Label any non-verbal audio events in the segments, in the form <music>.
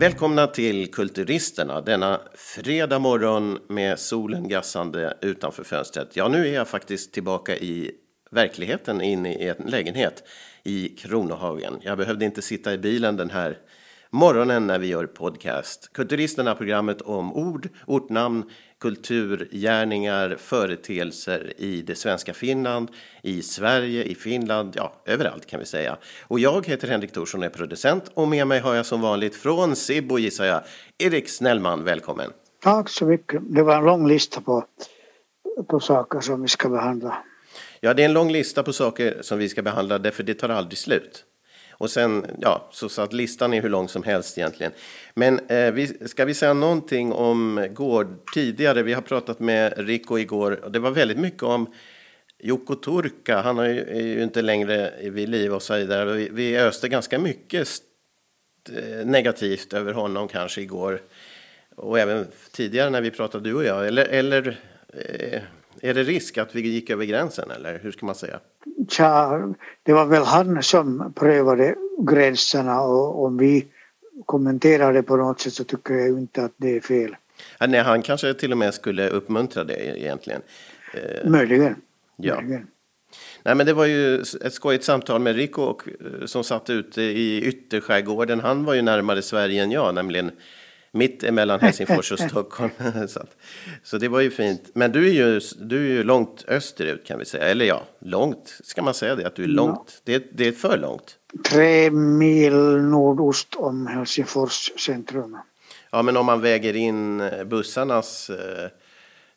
Välkomna till Kulturisterna denna fredag morgon med solen gassande utanför fönstret. Ja, nu är jag faktiskt tillbaka i verkligheten inne i en lägenhet i Kronohagen. Jag behövde inte sitta i bilen den här morgonen när vi gör podcast. Kulturisterna programmet om ord, ortnamn, kulturgärningar, företeelser i det svenska Finland, i Sverige, i Finland, ja, överallt kan vi säga. Och jag heter Henrik Thorsson och är producent och med mig har jag som vanligt från Sibbo gissar jag, Erik Snellman, välkommen. Tack så mycket. Det var en lång lista på, på saker som vi ska behandla. Ja, det är en lång lista på saker som vi ska behandla därför det tar aldrig slut. Och sen, ja, så, så att listan är hur lång som helst egentligen. Men eh, vi, ska vi säga någonting om Gård tidigare? Vi har pratat med Rico igår och det var väldigt mycket om Joko Turka. Han är ju, är ju inte längre vid liv och så vidare. Vi, vi öste ganska mycket eh, negativt över honom kanske igår. Och även tidigare när vi pratade du och jag. Eller, eller eh, är det risk att vi gick över gränsen eller hur ska man säga? Tja, det var väl han som prövade gränserna och om vi kommenterar det på något sätt så tycker jag inte att det är fel. Ja, nej, han kanske till och med skulle uppmuntra det egentligen. Eh, Möjligen. Ja. Möjligen. Nej, men det var ju ett skojigt samtal med Rico och, eh, som satt ute i ytterskärgården. Han var ju närmare Sverige än jag, nämligen mitt emellan Helsingfors och <laughs> Stockholm. <laughs> så, så det var ju fint. Men du är ju, du är ju långt österut kan vi säga. Eller ja, långt ska man säga det, att du är långt. Ja. Det, det är för långt. Tre mil nordost om Helsingfors centrum. Ja, men om man väger in eh, bussarnas, eh,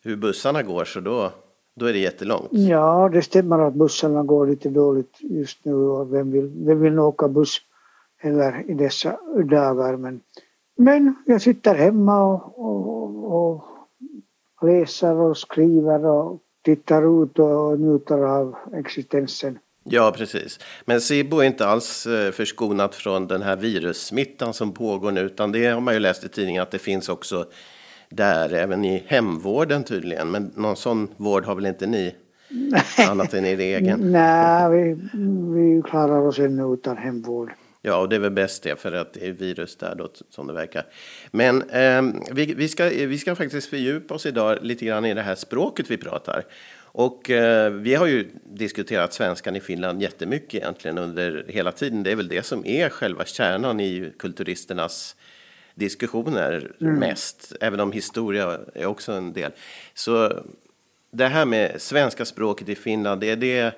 hur bussarna går så då, då är det jättelångt. Ja, det stämmer att bussarna går lite dåligt just nu och vem vill, vem vill åka buss heller i dessa dagar. Men men jag sitter hemma och, och, och läser och skriver och tittar ut och njuter av existensen. Ja, precis. Men Sibbo är inte alls eh, förskonat från den här virussmittan som pågår nu, utan det har man ju läst i tidningen att det finns också där, även i hemvården tydligen. Men någon sån vård har väl inte ni? <laughs> Annat än i egen? Nej, vi, vi klarar oss ännu utan hemvård. Ja, och det är väl bäst det, för att det är virus där då, som det verkar. Men eh, vi, vi, ska, vi ska faktiskt fördjupa oss idag lite grann i det här språket vi pratar. Och eh, vi har ju diskuterat svenskan i Finland jättemycket egentligen under hela tiden. Det är väl det som är själva kärnan i kulturisternas diskussioner mm. mest, även om historia är också en del. Så det här med svenska språket i Finland, det är det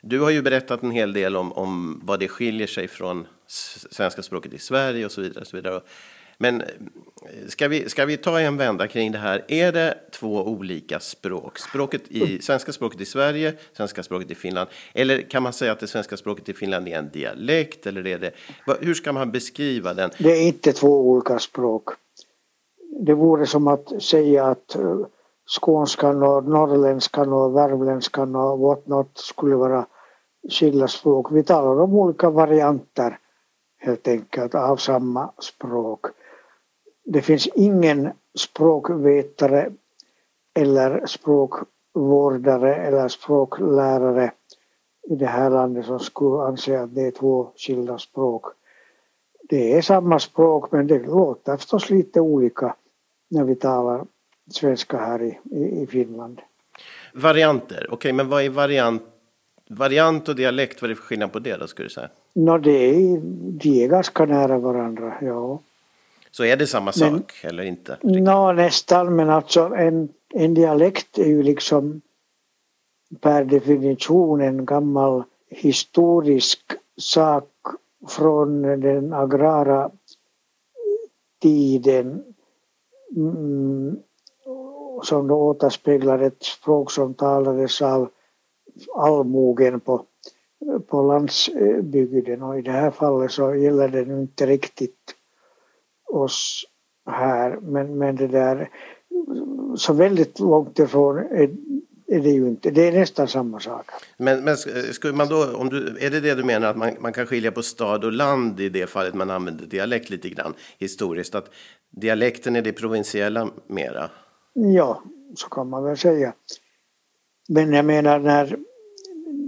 du har ju berättat en hel del om, om vad det skiljer sig från svenska språket i Sverige och så vidare. Och så vidare. Men eh, ska vi, ska vi ta en vända kring det här? Är det två olika språk? Språket i, svenska språket i Sverige, svenska språket i Finland. Eller kan man säga att det svenska språket i Finland är en dialekt? Eller är det, hur ska man beskriva den? Det är inte två olika språk. Det vore som att säga att eh, skånskan och norrländskan och värmländskan och whatnot skulle vara skilda språk. Vi talar om olika varianter helt enkelt av samma språk. Det finns ingen språkvetare eller språkvårdare eller språklärare i det här landet som skulle anse att det är två skilda språk. Det är samma språk men det låter förstås lite olika när vi talar svenska här i, i, Finland. Varianter, okej okay, men vad är variant, variant och dialekt, vad är det för skillnad på det då skulle du säga? No, det är, de är ganska nära varandra, ja. Så är det samma sak men, eller inte? No, nästan, men alltså en, en dialekt är ju liksom per definition en gammal historisk sak från den agrara tiden mm, som då återspeglar ett språk som talades av allmogen på på landsbygden och i det här fallet så gäller det nu inte riktigt oss här men, men det där så väldigt långt ifrån är, är det ju inte. Det är nästan samma sak. Men, men skulle man då, om du, är det det du menar att man, man kan skilja på stad och land i det fallet man använder dialekt lite grann historiskt? Att dialekten är det provinsiella mera? Ja, så kan man väl säga. Men jag menar när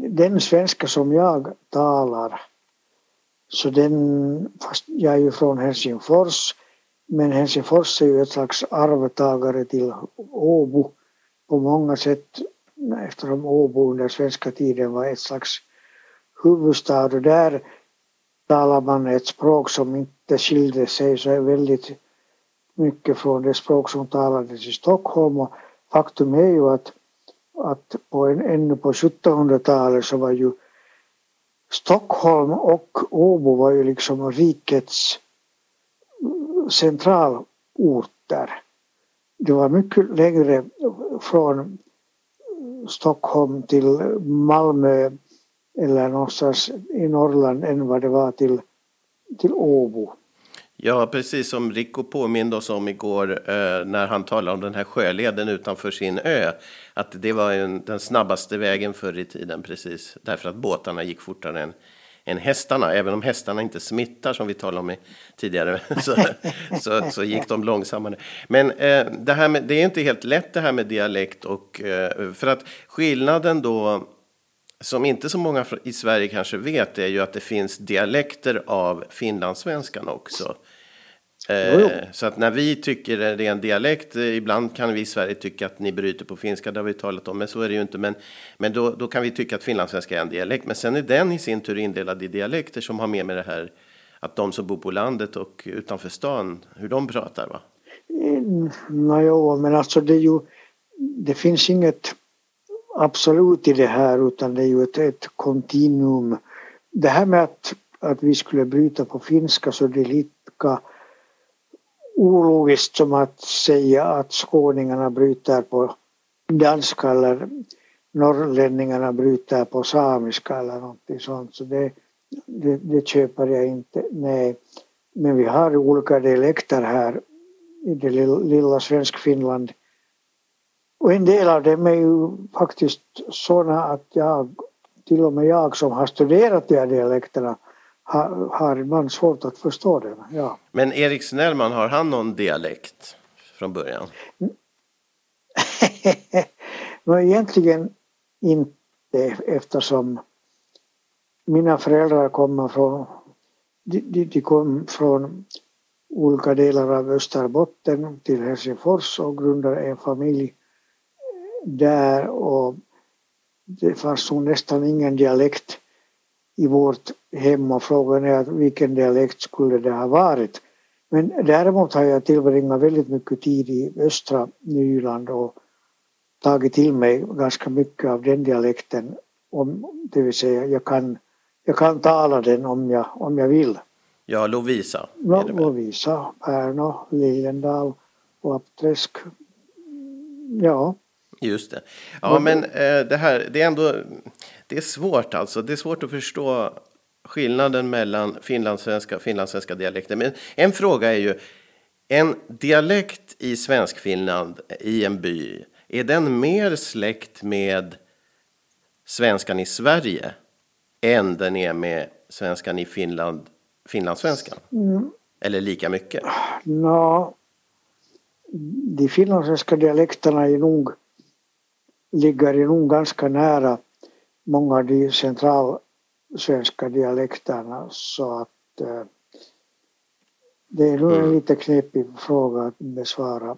den svenska som jag talar så den, fast jag är ju från Helsingfors, Men Helsingfors är ju ett slags arvtagare till Åbo på många sätt eftersom Åbo under svenska tiden var ett slags huvudstad. Och där talar man ett språk som inte skilde sig så väldigt mycket från det språk som talades i Stockholm. Och faktum är ju att, att på en, ännu på 1700-talet så var ju Stockholm och Åbo var ju liksom rikets centralorter. Det var mycket längre från Stockholm till Malmö eller någonstans i Norrland än vad det var till, till Åbo. Ja, precis som Rico påminde oss om igår eh, när han talade om den här sjöleden utanför sin ö. Att det var en, den snabbaste vägen förr i tiden, precis därför att båtarna gick fortare än, än hästarna. Även om hästarna inte smittar som vi talade om tidigare <laughs> så, så, så, gick de långsammare. Men eh, det, här med, det är inte helt lätt det här med dialekt och eh, för att skillnaden då som inte så många i Sverige kanske vet är ju att det finns dialekter av finlandssvenskan också. Eh, så att när vi tycker det är en dialekt, eh, ibland kan vi i Sverige tycka att ni bryter på finska, det har vi talat om, men så är det ju inte. Men, men då, då kan vi tycka att finlandssvenska är en dialekt. Men sen är den i sin tur indelad i dialekter som har med med det här att de som bor på landet och utanför stan, hur de pratar va? Mm, no, men alltså det är ju, det finns inget absolut i det här utan det är ju ett, ett kontinuum. Det här med att, att vi skulle bryta på finska så det är lika ologiskt som att säga att skåningarna bryter på danska eller norrlänningarna bryter på samiska eller någonting sånt. Så det, det, det köper jag inte. Nej. Men vi har olika dialekter här i det lilla, lilla Svenskfinland. Och en del av dem är ju faktiskt sådana att jag, till och med jag som har studerat de här dialekterna har, har ibland svårt att förstå det. Ja. Men Erik Snellman, har han någon dialekt från början? <laughs> Men egentligen inte eftersom mina föräldrar kommer från, de, de kom från olika delar av Österbotten till Helsingfors och grundade en familj där och det fanns nog nästan ingen dialekt i vårt hem och frågan är vilken dialekt skulle det ha varit. Men däremot har jag tillbringat väldigt mycket tid i östra Nyland och tagit till mig ganska mycket av den dialekten. Om, det vill säga jag kan, jag kan tala den om jag, om jag vill. Ja, Lovisa. No, Lovisa, Pärno, Liljendal och Apträsk. Ja. Just det. Ja, men eh, det här, det är ändå, det är svårt alltså. Det är svårt att förstå skillnaden mellan finlandssvenska och finlandssvenska dialekter. Men en fråga är ju, en dialekt i Svenskfinland, i en by, är den mer släkt med svenskan i Sverige än den är med svenskan i Finland, finlandssvenskan? Mm. Eller lika mycket? No, de finlandssvenska dialekterna är nog ligger nog ganska nära många av de centralsvenska dialekterna så att eh, det är nog en mm. lite knepig fråga att besvara.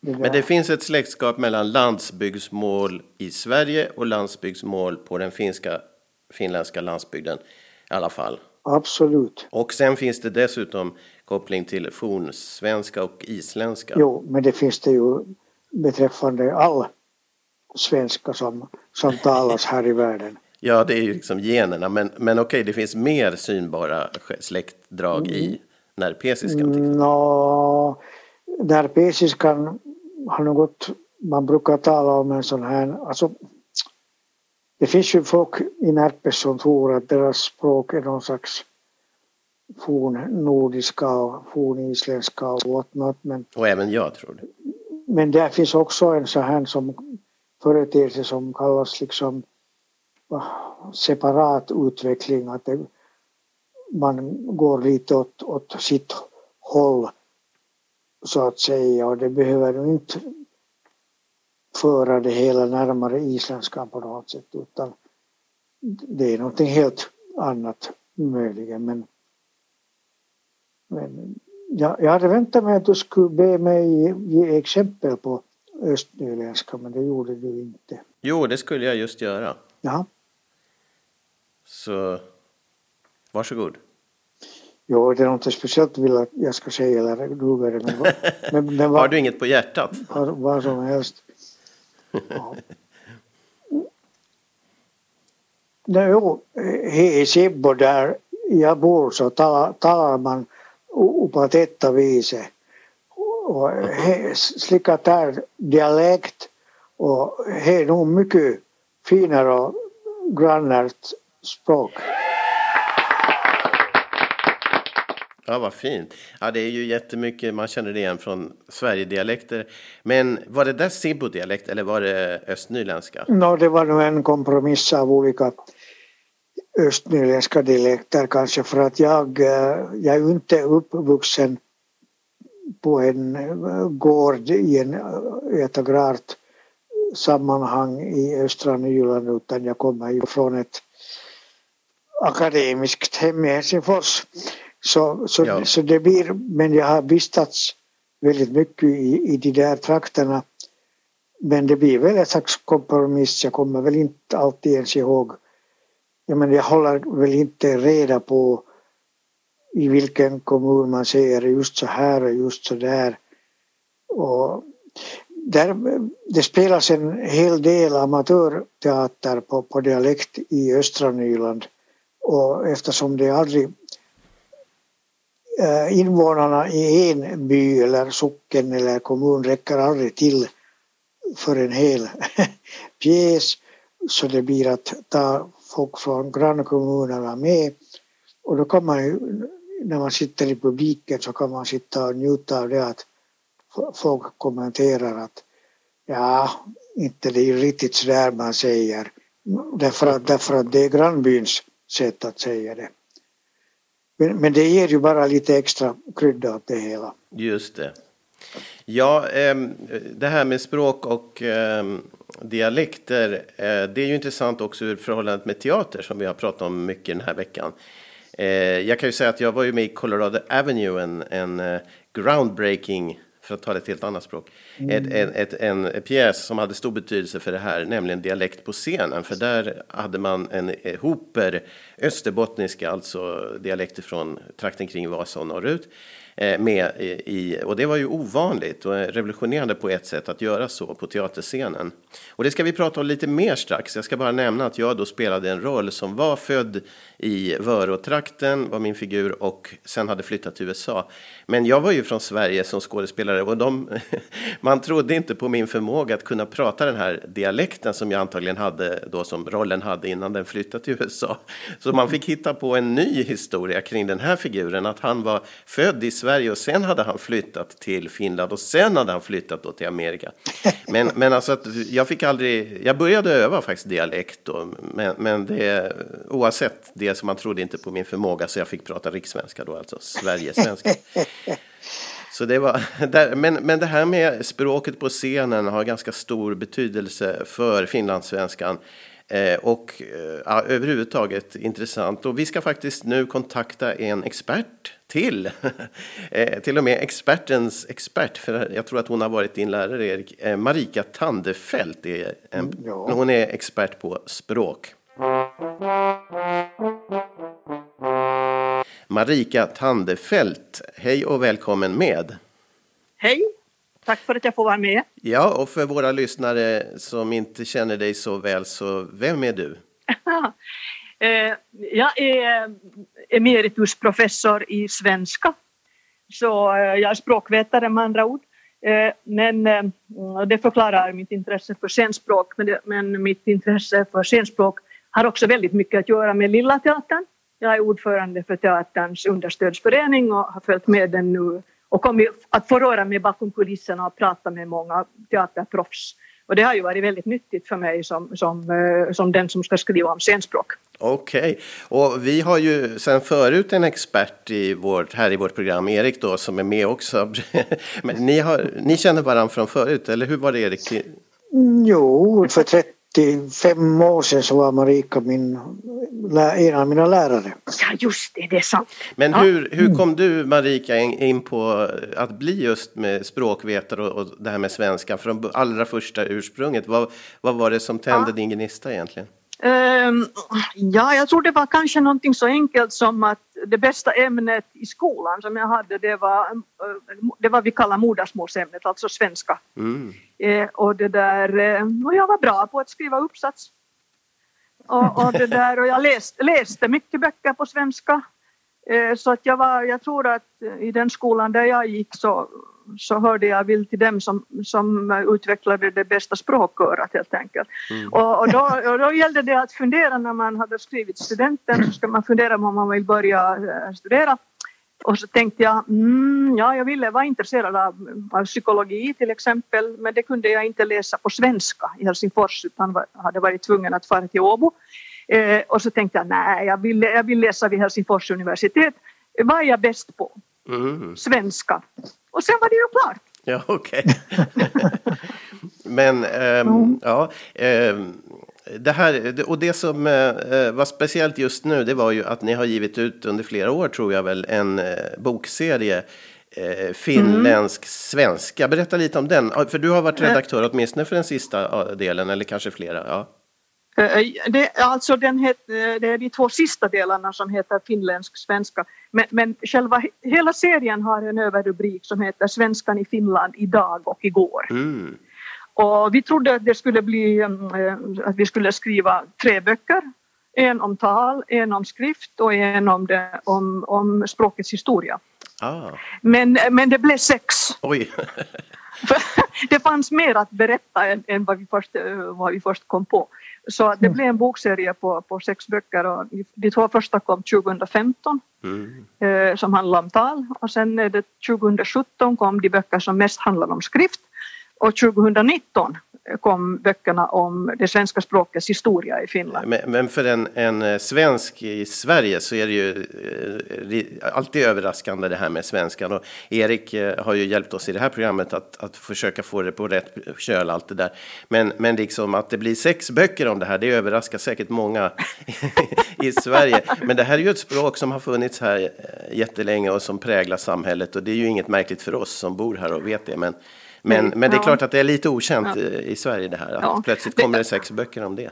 Det Men det finns ett släktskap mellan landsbygdsmål i Sverige och landsbygdsmål på den finska, finländska landsbygden i alla fall. Absolut. Och sen finns det dessutom koppling till fornsvenska och isländska. Jo, men det finns det ju beträffande all svenska som, som talas här i världen. Ja, det är ju liksom generna, men, men okej, det finns mer synbara släktdrag i närpesiskan? Nå, närpesiskan har något, man brukar tala om en sån här, alltså det finns ju folk i Närpes som tror att deras språk är någon slags fornnordiska och fornisländska och whatnot. Men, och även jag tror det. Men där finns också en sån här som företeelse som kallas liksom ah, separat utveckling, att det, man går lite åt, åt sitt håll så att säga och det behöver ju inte föra det hela närmare isländskan på något sätt utan det är någonting helt annat möjligen men, men jag, jag hade väntat mig att du skulle be mig ge exempel på östnyländska men det gjorde du inte. Jo, det skulle jag just göra. Ja. Så varsågod. Jo, det är något speciellt vill att jag ska säga eller du det. <laughs> Men, men, men, Har du inget på hjärtat? Vad, vad som helst. Ja. Nej, jo, i Sibbo där jag bor så talar, talar man på detta viset. Och slicka där dialekt och det är nog mycket finare och grannare språk. Ja, vad fint. Ja, det är ju jättemycket, man känner det igen från Sverigedialekter. Men var det där Sibbo-dialekt eller var det östnyländska? No, det var nog en kompromiss av olika östnyländska dialekter kanske för att jag, eh, jag är inte uppvuxen på en eh, gård i en eh, agrart sammanhang i östra Nyland utan jag kommer ju från ett akademiskt hem i Helsingfors. Så, så, ja. så det blir, men jag har vistats väldigt mycket i, i de där trakterna. Men det blir väl ett slags kompromiss. Jag kommer väl inte alltid ens ihåg. Jag, menar, jag håller väl inte reda på i vilken kommun man säger just så här och just så där. Och där, det spelas en hel del amatörteater på, på dialekt i östra Nyland och eftersom det aldrig eh, invånarna i en by eller socken eller kommun räcker aldrig till för en hel <laughs> pjäs så det blir att ta folk från grannkommunerna med och då kan man ju när man sitter i publiken så kan man sitta och njuta av det att folk kommenterar att ja, inte det är riktigt sådär man säger därför att, därför att det är grannbyns sätt att säga det. Men, men det ger ju bara lite extra krydda åt det hela. Just det. Ja, ehm, det här med språk och ehm, dialekter, eh, det är ju intressant också ur förhållandet med teater som vi har pratat om mycket den här veckan. Eh, jag kan ju säga att jag var ju med i Colorado Avenue, en, en eh, groundbreaking för att tala ett helt annat språk. Ett, ett, ett, en pjäs som hade stor betydelse för det här, nämligen Dialekt på scenen. För där hade man en eh, hoper österbottniska, alltså dialekter från trakten kring Vasa och norrut. Eh, med i, och det var ju ovanligt och revolutionerande på ett sätt att göra så på teaterscenen. Och det ska vi prata om lite mer strax. Jag ska bara nämna att jag då spelade en roll som var född i Vörå-trakten, var min figur, och sen hade flyttat till USA. Men jag var ju från Sverige som skådespelare och de, <laughs> man trodde inte på min förmåga att kunna prata den här dialekten som jag antagligen hade då som rollen hade innan den flyttade till USA. Så man fick hitta på en ny historia kring den här figuren, att han var född i Sverige och sen hade han flyttat till Finland och sen hade han flyttat då till Amerika. Men, men alltså att jag fick aldrig, jag började öva faktiskt dialekt då, men, men det, oavsett det som man trodde inte på min förmåga så jag fick prata rikssvenska då, alltså Sverigesvenska. Så det var, <laughs> men, men det här med språket på scenen har ganska stor betydelse för finlandssvenskan. Eh, och eh, ja, överhuvudtaget intressant. Och vi ska faktiskt nu kontakta en expert till. <laughs> eh, till och med expertens expert, för jag tror att hon har varit din lärare Erik. Marika Tandefelt, är en, mm, ja. hon är expert på språk. Marika Tandefelt, hej och välkommen med. Hej, tack för att jag får vara med. Ja, och för våra lyssnare som inte känner dig så väl, så vem är du? <laughs> Eh, jag är emeritusprofessor i svenska, så eh, jag är språkvetare med andra ord. Eh, men det förklarar mitt intresse för scenspråk, men mitt intresse för scenspråk har också väldigt mycket att göra med Lilla Teatern jag är ordförande för teaterns understödsförening och har följt med den nu och kommit att få röra mig bakom kulisserna och prata med många teaterproffs. Och det har ju varit väldigt nyttigt för mig som, som, eh, som den som ska skriva om scenspråk. Okej, okay. och vi har ju sedan förut en expert i vårt, här i vårt program, Erik då, som är med också. <laughs> Men ni, har, ni känner varandra från förut, eller hur var det Erik? Jo, för 35 år sedan så var Marika min en av mina lärare. Ja, just det, det är sant. Men Ja. hur, hur kom du, Marika, in, på att bli just med språkvetare och, och det här med svenska från allra första ursprunget? Vad, vad var det som tände din gnista egentligen? Ehm, ja, jag tror det var kanske någonting så enkelt som att det bästa ämnet i skolan som jag hade det var eh, det var vi kallar modersmålsämnet, alltså svenska. Mm. Eh, och det där, eh, och jag var bra på att skriva uppsats. Och, och det där, och jag läste, läste mycket böcker på svenska. Eh, så att jag var, jag tror att eh, i den skolan där jag gick så, så hörde jag väl till dem som, som utvecklade det bästa språkörat helt enkelt. Och, och, då, och då gällde det att fundera när man hade skrivit studenten så ska man fundera om man vill börja eh, studera. Och så tänkte jag, mm, ja jag ville vara intresserad av, av psykologi till exempel men det kunde jag inte läsa på svenska i Helsingfors utan var, hade varit tvungen att fara till Åbo. Eh, och så tänkte jag, nej jag vill, jag vill läsa vid Helsingfors universitet. Vad är jag bäst på? Mm. Svenska. Och sen var det ju klart. Ja, okej. <laughs> Men, ehm, ja. ehm, det här, och det som eh, var speciellt just nu, det var ju att ni har givit ut under flera år, tror jag väl, en eh, bokserie. Eh, finländsk svenska. Berätta lite om den. För du har varit redaktör åtminstone för den sista delen, eller kanske flera. Ja. Eh, Det, alltså den het, eh, det är de två sista delarna som heter finländsk svenska. Men, men själva, hela serien har en överrubrik som heter Svenskan i Finland idag och igår. Mm. Och vi trodde att det skulle bli mm, eh, att vi skulle skriva tre böcker. En om tal, en om skrift och en om, det, om, om språkets historia. Ah. Men, men det blev sex. Oj. <laughs> Det fanns mer att berätta än, än vad, vi först, eh, vad vi först kom på. Så det blev en bokserie på, på sex böcker och de två första kom 2015 Mm. eh, som handlar om tal. Och sen är det 2017 kom de böcker som mest handlar om skrift. Och 2019 kom böckerna om det svenska språkets historia i Finland. Men, men för en, en eh, svensk i Sverige så är det ju eh, alltid överraskande det här med svenskan. Och Erik eh, har ju hjälpt oss i det här programmet att, att försöka få det på rätt köl, allt det där. Men, men liksom att det blir sex böcker om det här, det överraskar säkert många <laughs> i Sverige. Men det här är ju ett språk som har funnits här jättelänge och som präglar samhället. Och det är ju inget märkligt för oss som bor här och vet det. Men, men, men det är ja. klart att det är lite okänt i, i Sverige det här. Att Ja. plötsligt kommer det sex böcker om det.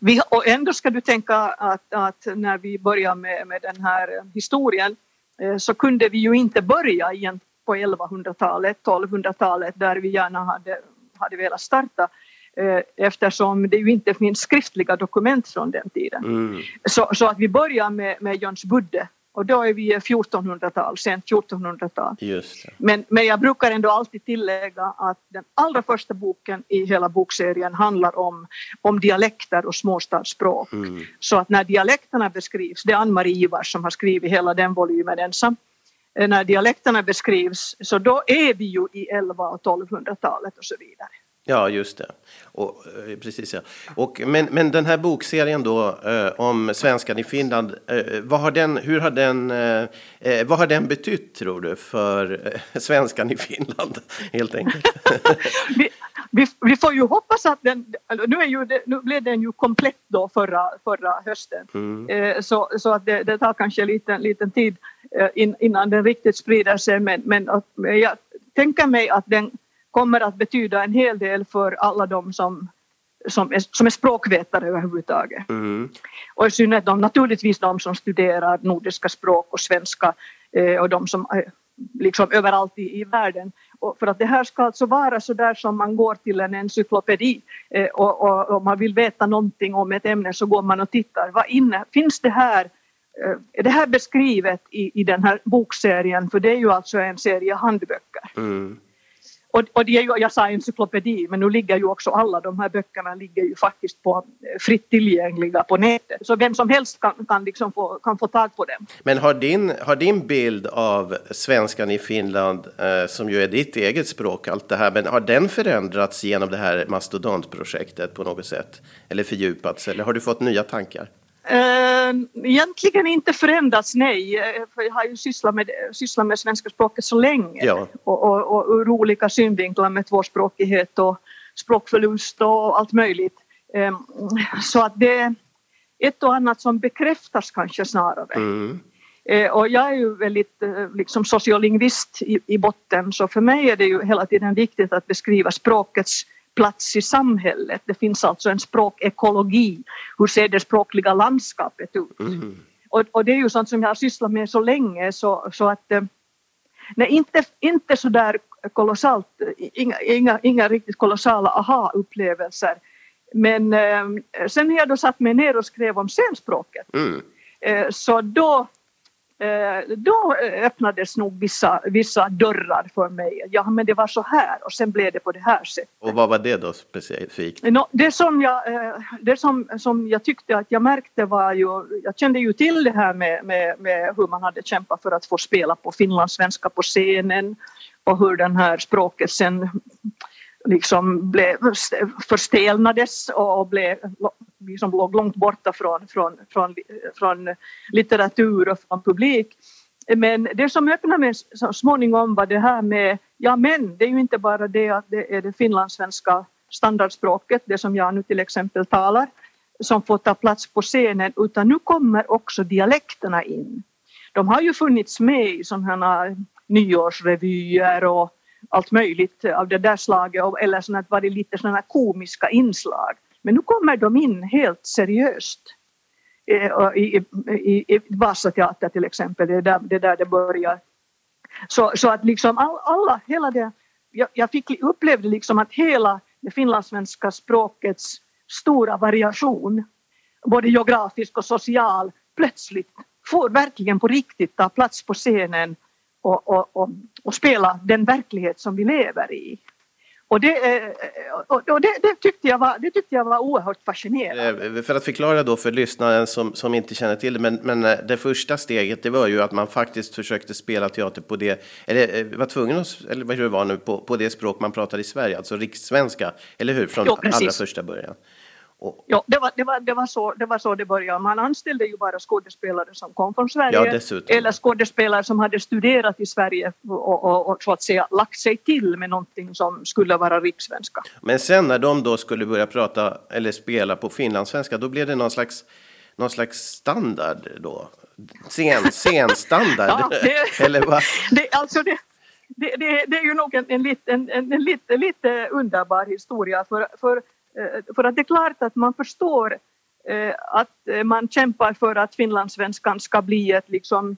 Vi, och ändå ska du tänka att, att när vi börjar med, med den här historien eh, så kunde vi ju inte börja igen på 1100-talet, 1200-talet där vi gärna hade, hade velat starta eh, eftersom det ju inte finns skriftliga dokument från den tiden. Mm. Så, så att vi börjar med, med Jöns Budde och då är vi 1400-tal, sent 1400-tal. Just det. Men, men jag brukar ändå alltid tillägga att den allra första boken i hela bokserien handlar om, om dialekter och småstadsspråk. Mm. Så att när dialekterna beskrivs, det är Ann-Marie Ivars som har skrivit hela den volymen ensam, Eh, när dialekterna beskrivs så då är vi ju i 11 och 1200-talet och så vidare. Ja, just det. Och, eh, precis, ja. Och, men, men den här bokserien då eh, om svenskan i Finland, eh, vad har den, hur har den, eh, eh, vad har den betytt tror du för eh, svenskan i Finland <laughs> helt enkelt? <laughs> vi, vi, vi får ju hoppas att den, eller nu, är ju nu blev den ju komplett då förra, förra hösten. Mm. Eh, så, så att det, det tar kanske lite liten tid eh, in, innan den riktigt sprider sig men, men att, jag tänker mig att den kommer att betyda en hel del för alla de som, som, är, som är språkvetare överhuvudtaget. Mm. Och i synnerhet de, naturligtvis de som studerar nordiska språk och svenska eh, och de som eh, liksom överallt i, i världen. Och för att det här ska alltså vara så där som man går till en encyklopedi eh, och, och om man vill veta någonting om ett ämne så går man och tittar. Vad inne, finns det här eh, är det här beskrivet i, i den här bokserien? För det är ju alltså en serie handböcker. Mm. Och, och det är ju, jag sa encyklopedi, men nu ligger ju också alla de här böckerna ligger ju faktiskt på, eh, fritt tillgängliga på nätet. Så vem som helst kan, kan, liksom få, kan få tag på dem. Men har din, har din bild av svenskan i Finland, eh, som ju är ditt eget språk, allt det här, men har den förändrats genom det här mastodontprojektet på något sätt? Eller fördjupats? Eller har du fått nya tankar? Eh, egentligen inte förändrats, nej. Eh, För jag har ju sysslat med, sysslat med svenska språket så länge. Ja. Och, och, och ur olika synvinklar med tvåspråkighet och språkförlust och allt möjligt. Eh, Så att det, ett och annat som bekräftas kanske snarare. Mm. Eh, och jag är ju väldigt eh, liksom sociolingvist i, i botten så för mig är det ju hela tiden viktigt att beskriva språkets plats i samhället. Det finns alltså en språkekologi. Hur ser det språkliga landskapet ut? Mm. Och, och, det är ju sånt som jag har sysslat med så länge så, så att eh, nej, inte, inte så där kolossalt, inga, inga, inga riktigt kolossala aha-upplevelser. Men eh, sen när jag då satt mig ner och skrev om scenspråket Mm. eh, så då då öppnades nog vissa, vissa dörrar för mig. Ja, men det var så här och sen blev det på det här sättet. Och vad var det då specifikt? No, det som, jag, eh, det som, som jag tyckte att jag märkte var ju, jag kände ju till det här med, med, med hur man hade kämpat för att få spela på finlandssvenska på scenen och hur den här språket sen liksom blev, förstelnades och blev, liksom låg långt borta från, från, från, från litteratur och från publik. Men det som öppnade mig så småningom var det här med, ja men det är ju inte bara det att det är det finlandssvenska standardspråket, det som jag nu till exempel talar, som får ta plats på scenen, utan nu kommer också dialekterna in. De har ju funnits med i sådana här nyårsrevyer och allt möjligt av det där slaget eller sådana varit lite sådana komiska inslag. Men nu kommer de in helt seriöst. Eh, I, i, i, Vasateater till exempel, det är där det, där det börjar. Så, så att liksom all, alla, hela det, jag, jag fick, upplevde liksom att hela det finlandssvenska språkets stora variation, både geografisk och social, plötsligt får verkligen på riktigt ta plats på scenen och, och, och, och, spela den verklighet som vi lever i. Och det, och det, det, tyckte jag var, det tyckte jag var oerhört fascinerande. För att förklara då för lyssnaren som, som inte känner till det, men, men det första steget det var ju att man faktiskt försökte spela teater på det, eller var tvungen att, eller hur det var nu, på, på det språk man pratar i Sverige, alltså rikssvenska, eller hur? Från jo, allra första början. Ja, det var, det, var, det, var så, det var så det började. Man anställde ju bara skådespelare som kom från Sverige ja, eller skådespelare som hade studerat i Sverige och, och, och, så att säga lagt sig till med någonting som skulle vara rikssvenska. Men sen när de då skulle börja prata eller spela på finlandssvenska, då blev det någon slags, någon slags standard då? Scen, scenstandard? <laughs> ja, det, eller vad? Det, alltså det, det, det, det, är ju nog en, en, en, en, en lite, lite underbar historia för, för för att det är klart att man förstår eh, att man kämpar för att finlandssvenskan ska bli ett liksom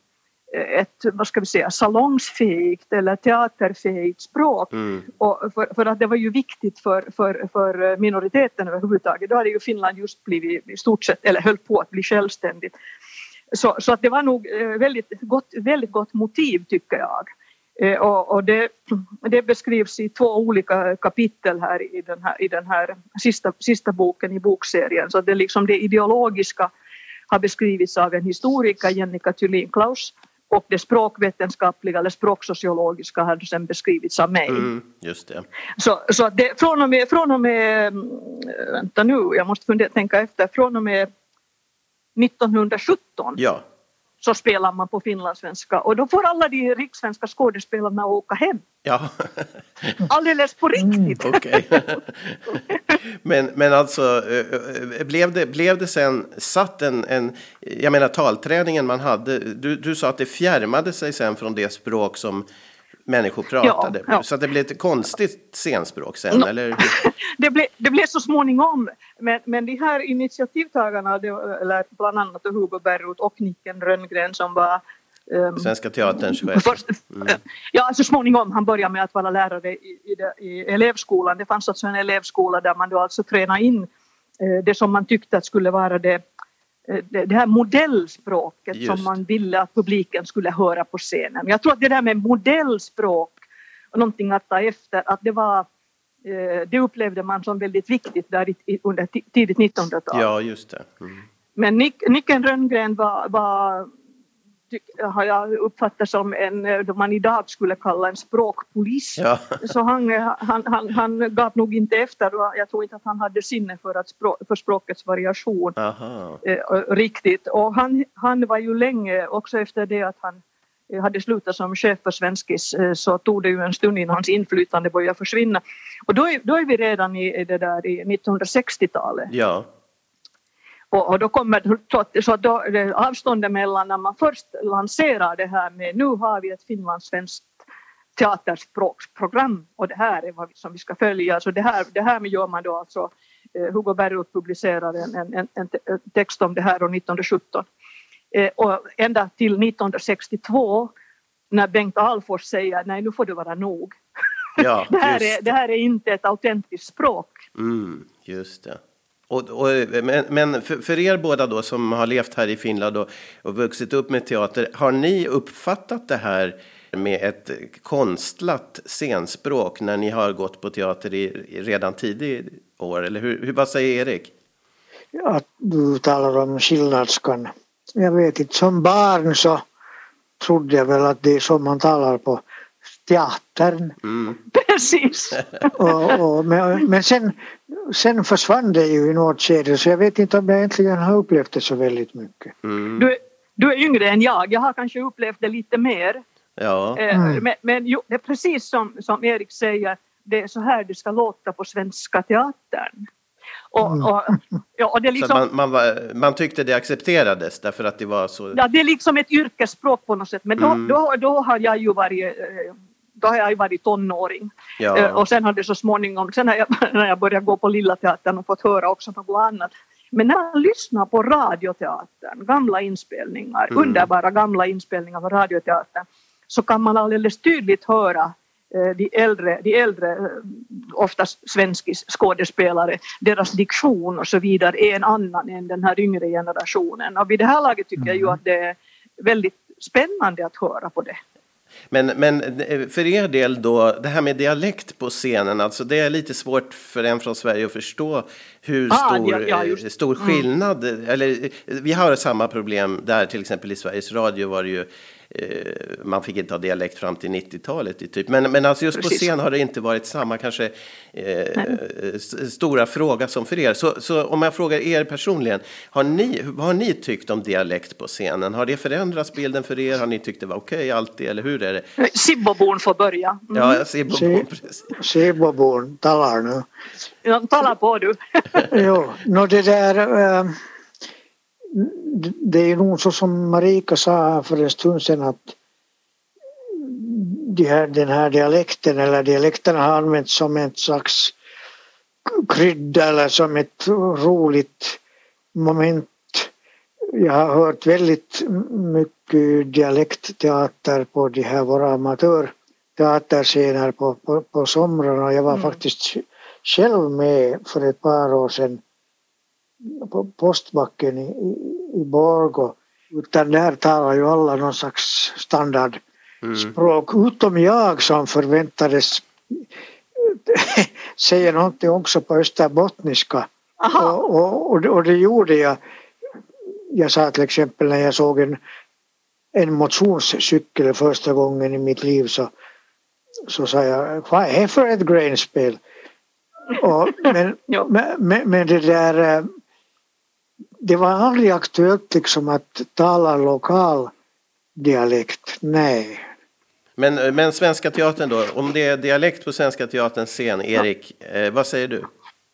ett, vad ska vi säga, salongsfähigt eller teaterfähigt språk. Mm. Och för, för, att det var ju viktigt för, för, för minoriteten överhuvudtaget. Då hade ju Finland just blivit i stort sett, eller höll på att bli självständigt. Så, så att det var nog väldigt gott, väldigt gott motiv tycker jag. Eh, och, och det, det, beskrivs i två olika kapitel här i den här, i den här sista, sista boken i bokserien. Så det, liksom det ideologiska har beskrivits av en historiker, Jennica Thulin Klaus, och det språkvetenskapliga eller språksociologiska har sen beskrivits av mig. Mm, just det. Så, så det, från, och med, från och med, vänta nu, jag måste fundera, tänka efter, från och med 1917 ja så spelar man på finlandssvenska och då får alla de rikssvenska skådespelarna åka hem. Ja. Alldeles på riktigt. Mm, okay. men, men alltså, blev det, blev det sen satt en, en, jag menar talträningen man hade, du, du sa att det fjärmade sig sen från det språk som människor pratade. Ja, ja. Så det blev ett konstigt scenspråk sen, no. eller? <laughs> det, blev, det blev så småningom. Men, men de här initiativtagarna, det, eller bland annat Hugo Berroth och Nicken Rönngren som var um, Svenska Teaterns chef. Mm. Ja, alltså småningom. Han började med att vara lärare i, i, det, i elevskolan. Det fanns alltså en elevskola där man då alltså tränade in eh, det som man tyckte att skulle vara det det här modellspråket Just. som man ville att publiken skulle höra på scenen. Jag tror att det där med modellspråk och någonting att ta efter, att det var eh, det upplevde man som väldigt viktigt där under tidigt 1900-tal. Ja, just det. Mm. Men Nick, Nicken Rönngren var, var har jag uppfattat som en, eh, då man idag skulle kalla en språkpolis. Ja. <laughs> Så han, eh, han, han, han gav nog inte efter jag tror inte att han hade sinne för, att språk, för språkets variation eh, riktigt. Och han, han var ju länge, också efter det att han eh, hade slutat som chef för Svenskis så tog det ju en stund innan hans inflytande började försvinna. Och då är, då är vi redan i, det där i 1960-talet. Ja. Och, och då kommer så då, avståndet mellan när man först lanserar det här med nu har vi ett finlandssvenskt teaterspråksprogram och det här är vad som vi ska följa. Så det här, det här gör man då alltså, eh, Hugo Bergut publicerar en, en, en, en, text om det här år 1917. Eh, och ända till 1962 när Bengt Alfors säger nej nu får det vara nog. Ja, <laughs> det, här är, det här är inte ett autentiskt språk. Mm, just det. Och, och, men, men för, för, er båda då som har levt här i Finland och, och vuxit upp med teater, har ni uppfattat det här med ett konstlat scenspråk när ni har gått på teater i, redan tidig år? Eller hur, hur, vad säger Erik? Att du talar om skillnadskan. Jag vet inte, som barn så trodde jag väl att det är så man talar på teatern. Mm. <laughs> Precis. och, och, men, men sen, sen försvann det ju i något skede så jag vet inte om jag egentligen har upplevt det så väldigt mycket. Mm. Du, du är yngre än jag, jag har kanske upplevt det lite mer. Ja. Eh, mm. Men, men jo, det är precis som, som Erik säger, det är så här det ska låta på Svenska Teatern. Och, mm. och, ja, och det liksom, man, man, var, man, tyckte det accepterades därför att det var så... Ja, det är liksom ett yrkesspråk på något sätt. Men då, mm. då, då har jag ju varit eh, då har jag varit tonåring. Ja. Eh, och sen har det så småningom, sen har jag, <laughs> när jag började gå på Lilla Teatern och fått höra också något annat. Men när man lyssnar på Radioteatern, gamla inspelningar, mm. underbara gamla inspelningar av Radioteatern, så kan man alldeles tydligt höra de äldre, de äldre eh, oftast svenskis skådespelare, deras diktion och så vidare är en annan än den här yngre generationen. Och vid det här laget tycker jag ju mm. att det är väldigt spännande att höra på det. Men, men för er del då, det här med dialekt på scenen, alltså det är lite svårt för en från Sverige att förstå hur ah, stor, ja, ja, stor mm. skillnad, mm. eller vi har samma problem där, till exempel i Sveriges Radio var det ju Eh, man fick inte ha dialekt fram till 90-talet. Typ. Men, men alltså just Precis. på scen har det inte varit samma kanske eh, stora fråga som för er. Så, så, om jag frågar er personligen, har ni, vad har ni tyckt om dialekt på scenen? Har det förändrats bilden för er? Har ni tyckt det var okej okay, alltid, eller hur är det? Sibbobon får börja. Mm. Ja. Sibbobon talar nu. Ja, tala på du. <laughs> jo, no, det där... Äh det är nog så som Marika sa för en stund sedan att de här, den här dialekten eller dialekterna har använts som ett slags krydda eller som ett roligt moment. Jag har hört väldigt mycket dialektteater på de här våra amatörteaterscener på, på, på somrarna. Jag var mm. faktiskt själv med för ett par år sedan postbacken i, i Borgå. Utan där talar ju alla någon slags standardspråk. Mm. Utom jag som förväntades <laughs> säga någonting också på österbottniska. Och, och, och, det gjorde jag. Jag sa till exempel när jag såg en, en motionscykel första gången i mitt liv så, så sa jag vad är det för ett grainspel? Och, men, men, men, det där det var aldrig aktuellt liksom att tala lokal dialekt, nej. Men, men Svenska Teatern då, om det är dialekt på Svenska Teaterns scen, Erik, ja. eh, vad säger du?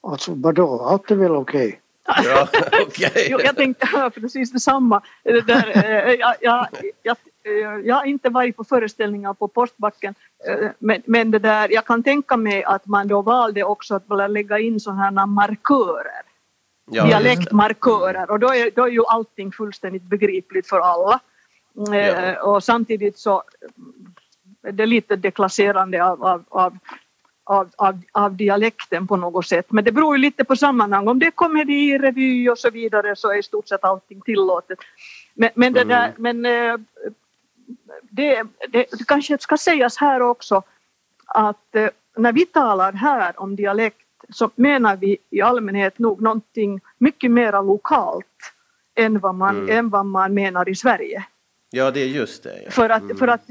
Alltså vadå, allt är väl okej? Okay. <laughs> Ja, okay. jo, jag tänkte precis detsamma. Det där, eh, jag, jag, jag, jag har inte varit på föreställningar på Postbacken eh, men, men det där, jag kan tänka mig att man då valde också att lägga in sådana här markörer ja, dialektmarkörer och då är, då är ju allting fullständigt begripligt för alla. Ja. Eh, och samtidigt så är det lite deklasserande av, av, av av, av, av, dialekten på något sätt. Men det beror ju lite på sammanhang. Om det är komedi, revy och så vidare så är i stort sett allting tillåtet. Men, men, det, där, mm. men eh, det, det, det kanske ska sägas här också att eh, när vi talar här om dialekt så menar vi i allmänhet nog någonting mycket mer lokalt än vad man, mm. än vad man menar i Sverige. Ja, det är just det. Ja. För att, mm. för att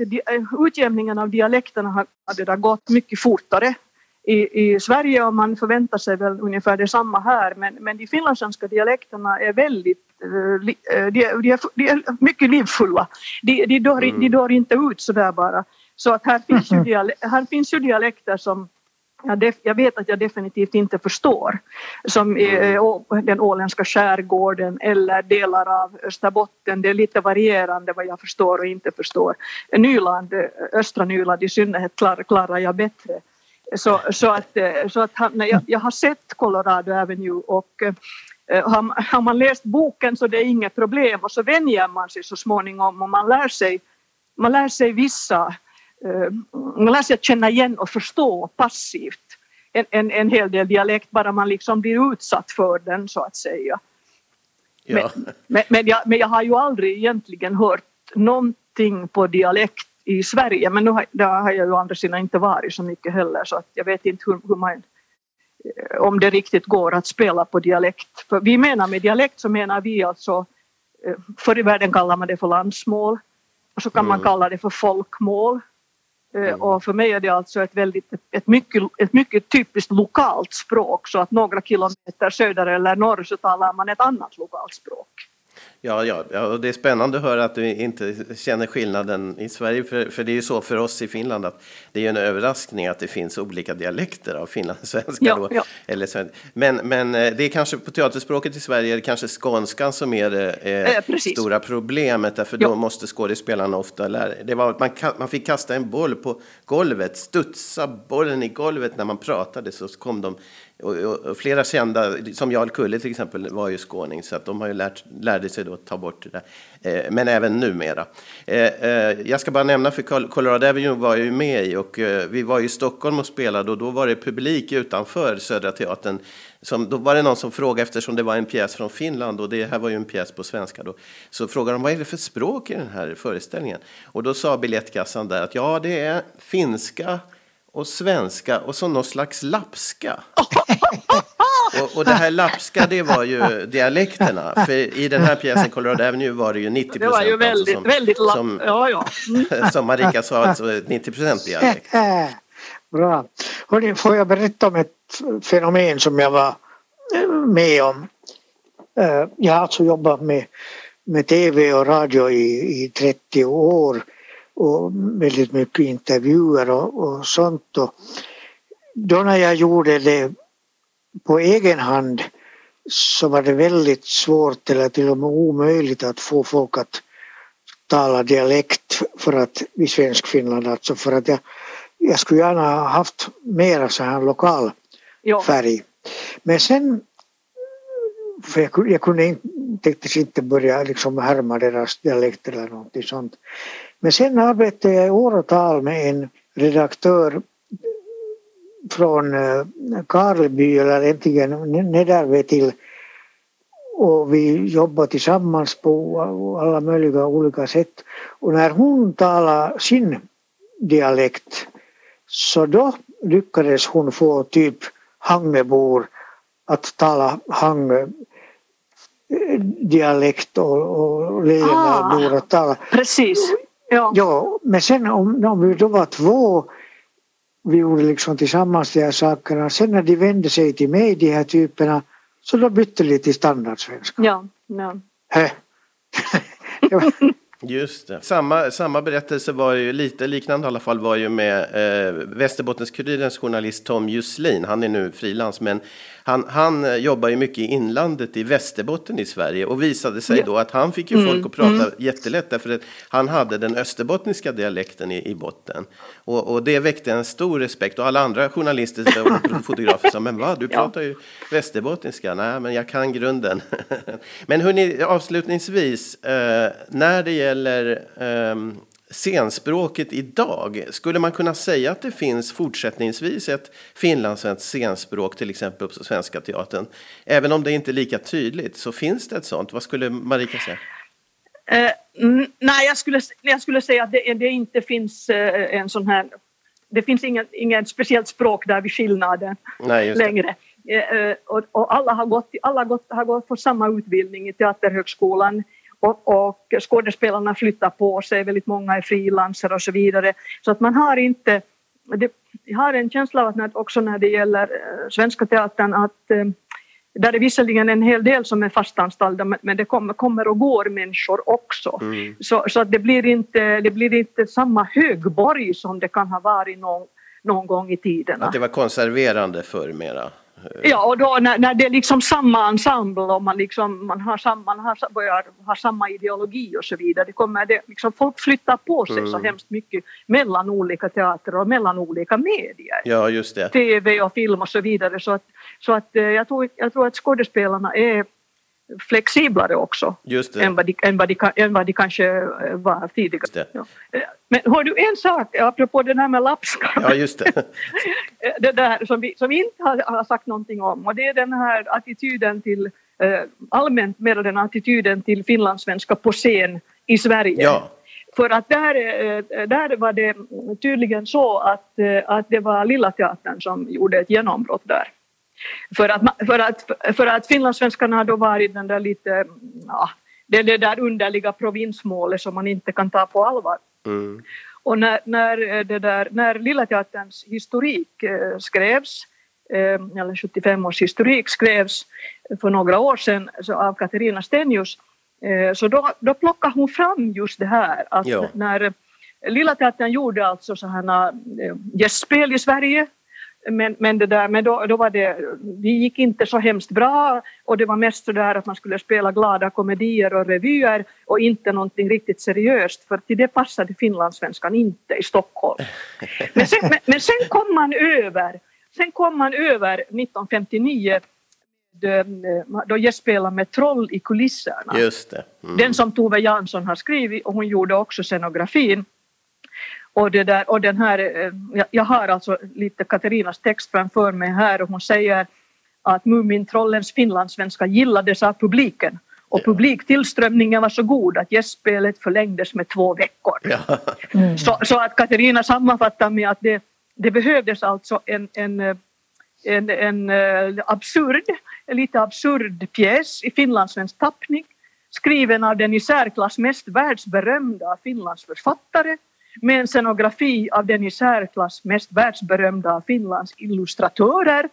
utjämningen av dialekterna har det gått mycket fortare i, i Sverige och man förväntar sig väl ungefär detsamma här men, men de finlandssvenska dialekterna är väldigt uh, de, de, är, de är mycket livfulla. De, de, dör, mm. de dör inte ut sådär bara. Så att här finns, ju, <laughs> här finns ju dialekter som jag, jag vet att jag definitivt inte förstår. Som i, mm. den åländska skärgården eller delar av Österbotten. Det är lite varierande vad jag förstår och inte förstår. Nyland, östra Nyland i synnerhet klarar, klarar jag bättre. Så, så att, så att jag, jag har sett Colorado Avenue och har, har man läst boken så det är inget problem och så vänjer man sig så småningom och man lär sig, man lär sig vissa man lär sig att känna igen och förstå passivt en, en, en hel del dialekt bara man liksom blir utsatt för den så att säga. Ja. Men, men, men, jag, men jag har ju aldrig egentligen hört någonting på dialekt i Sverige men nu har, där har jag ju andra sidan inte varit så mycket heller så att jag vet inte hur, hur man eh, om det riktigt går att spela på dialekt. För vi menar med dialekt så menar vi alltså eh, förr i världen kallar man det för landsmål och så kan mm. man kalla det för folkmål Eh, mm. Och för mig är det alltså ett, väldigt, ett, mycket, ett mycket typiskt lokalt språk så att några kilometer söder eller norr så talar man ett annat lokalt språk. Ja, ja, ja, och det är spännande att höra att du inte känner skillnaden i Sverige, för, för det är ju så för oss i Finland att det är en överraskning att det finns olika dialekter av finlandssvenska. Ja, ja. Eller, men, men eh, det är kanske på teaterspråket i Sverige är det kanske skånskan som är det eh, eh, stora problemet, därför ja. då måste skådespelarna ofta lära det var, man, man fick kasta en boll på golvet, studsa bollen i golvet när man pratade så kom de och, och, och, flera kända, som Jarl Kulle till exempel, var ju skåning så att de har ju lärt, lärde sig då att ta bort det där. Eh, men även numera. Eh, eh, jag ska bara nämna, för Colorado Avenue var jag ju med i och eh, vi var i Stockholm och spelade och då var det publik utanför Södra Teatern. Som, då var det någon som frågade, eftersom det var en pjäs från Finland och det här var ju en pjäs på svenska då, så frågade de vad är det för språk i den här föreställningen? Och då sa biljettkassan där att ja, det är finska, och svenska och så någon slags lapska. <laughs> och, och det här lapska det var ju dialekterna. För i den här pjäsen Colorado Avenue var det ju 90 procent. Det var ju väldigt, alltså som, väldigt lapp. Som, ja, ja. <laughs> Som Marika sa, alltså 90 procent dialekt. <laughs> Bra. Hörrni, får jag berätta om ett fenomen som jag var eh, med om. Eh, jag har alltså jobbat med, med tv och radio i, i 30 år och väldigt mycket intervjuer och, och sånt. Och då när jag gjorde det på egen hand så var det väldigt svårt eller till och med omöjligt att få folk att tala dialekt för att i svensk Finland alltså för att jag, jag skulle gärna ha haft mera så här lokal ja. färg. Men sen för jag, jag kunde inte, inte börja liksom härma deras dialekt eller någonting sånt. Men sen arbetade jag i åratal med en redaktör från eh, Karleby eller egentligen Nederve till och vi jobbade tillsammans på alla möjliga olika sätt. Och när hon talade sin dialekt så då lyckades hon få typ Hangebor att tala Hange dialekt och, och Lejonabor ah, att tala. Precis. Ja. ja, men sen om, om vi då var två vi gjorde liksom tillsammans de här sakerna. Sen när de vände sig till mig, de här typerna, så då bytte de till standardsvenska. Ja, ja. <laughs> Just det. Samma, samma berättelse var ju lite liknande i alla fall var ju med eh, Västerbottens-Kurirens journalist Tom Jusslin. Han är nu frilans men han, han eh, jobbar ju mycket i inlandet i Västerbotten i Sverige och visade sig ja. då att han fick ju mm. folk att prata mm. jättelätt därför att han hade den österbottniska dialekten i, i botten. Och, och det väckte en stor respekt och alla andra journalister och <laughs> fotografer sa men vad, du pratar ju västerbottniska. Nej, men jag kan grunden. <laughs> men hörni, avslutningsvis, eh, när det gäller eh, scenspråket idag, skulle man kunna säga att det finns fortsättningsvis ett finlandssvenskt scenspråk, till exempel på Svenska Teatern? Även om det inte är lika tydligt, så finns det ett sånt. Vad skulle Marika säga? Eh, nej, jag skulle, jag skulle säga att det, det inte finns eh, en sån här... Det finns inget, inget speciellt språk där vid skillnaden nej, längre. Eh, eh, och, och, alla, har gått, alla har gått, har gått för samma utbildning i Teaterhögskolan och, och skådespelarna flyttar på sig, väldigt många är frilansare och så vidare. Så att man har inte... Det, jag har en känsla av att när, också när det gäller äh, Svenska Teatern att äh, där är visserligen en hel del som är fastanställda men det kommer, kommer och går människor också. Mm. Så, så att det, blir inte, det blir inte samma högborg som det kan ha varit någon, någon gång i tiden. Att det var konserverande förr mera? Ja, och då när, när det är liksom samma ensemble och man, liksom, man, har sam, man har, börjar ha samma ideologi och så vidare, det kommer det, liksom, folk flyttar på sig mm. så hemskt mycket mellan olika teatrar och mellan olika medier. Ja, just det. TV och film och så vidare. Så att, så att eh, jag, tror, jag tror att skådespelarna är flexiblare också än vad, de, än, vad de, än vad de kanske eh, var tidigare. Ja. Eh, men hör du en sak apropå det där med lapskar. Ja, just det. <laughs> det där som vi, som vi inte har, har, sagt någonting om och det är den här attityden till eh, allmänt med den attityden till finlandssvenska på scen i Sverige. Ja. För att där, eh, där var det tydligen så att, att det var Lilla Teatern som gjorde ett genombrott där. För att, för att, för att finlandssvenskarna har då varit den där lite, ja, det, det där underliga provinsmålet som man inte kan ta på allvar. Mm. Och när, när, det där, när Lilla Teaterns historik eh, skrevs, eh, eller 75 års historik skrevs för några år sedan så av Katarina Stenius, eh, så då, då plockade hon fram just det här att ja. när Lilla Teatern gjorde alltså sådana gästspel i Sverige men, men, det där, men då, då var det, det gick inte så hemskt bra och det var mest så där att man skulle spela glada komedier och revyer och inte någonting riktigt seriöst för till det passade finlandssvenskan inte i Stockholm. <laughs> Men sen, men, men sen kom man över, sen kom man över 1959 då gästspelade med Troll i kulisserna. Just. Mm. Den som Tove Jansson har skrivit och hon gjorde också scenografin. Och, det där, och den här, eh, jag har alltså lite Katarinas text framför mig här och hon säger att Mumintrollens finlandssvenska gillades av publiken och ja. publiktillströmningen var så god att gästspelet förlängdes med två veckor. Ja. Mm. Så, så, att Katarina sammanfattar med att det, det behövdes alltså en, en, en, en, en eh, absurd, en lite absurd pjäs i finlandssvensk tappning skriven av den i särklass mest världsberömda Finlands författare med en scenografi av den i särklass mest världsberömda av Finlands illustratörer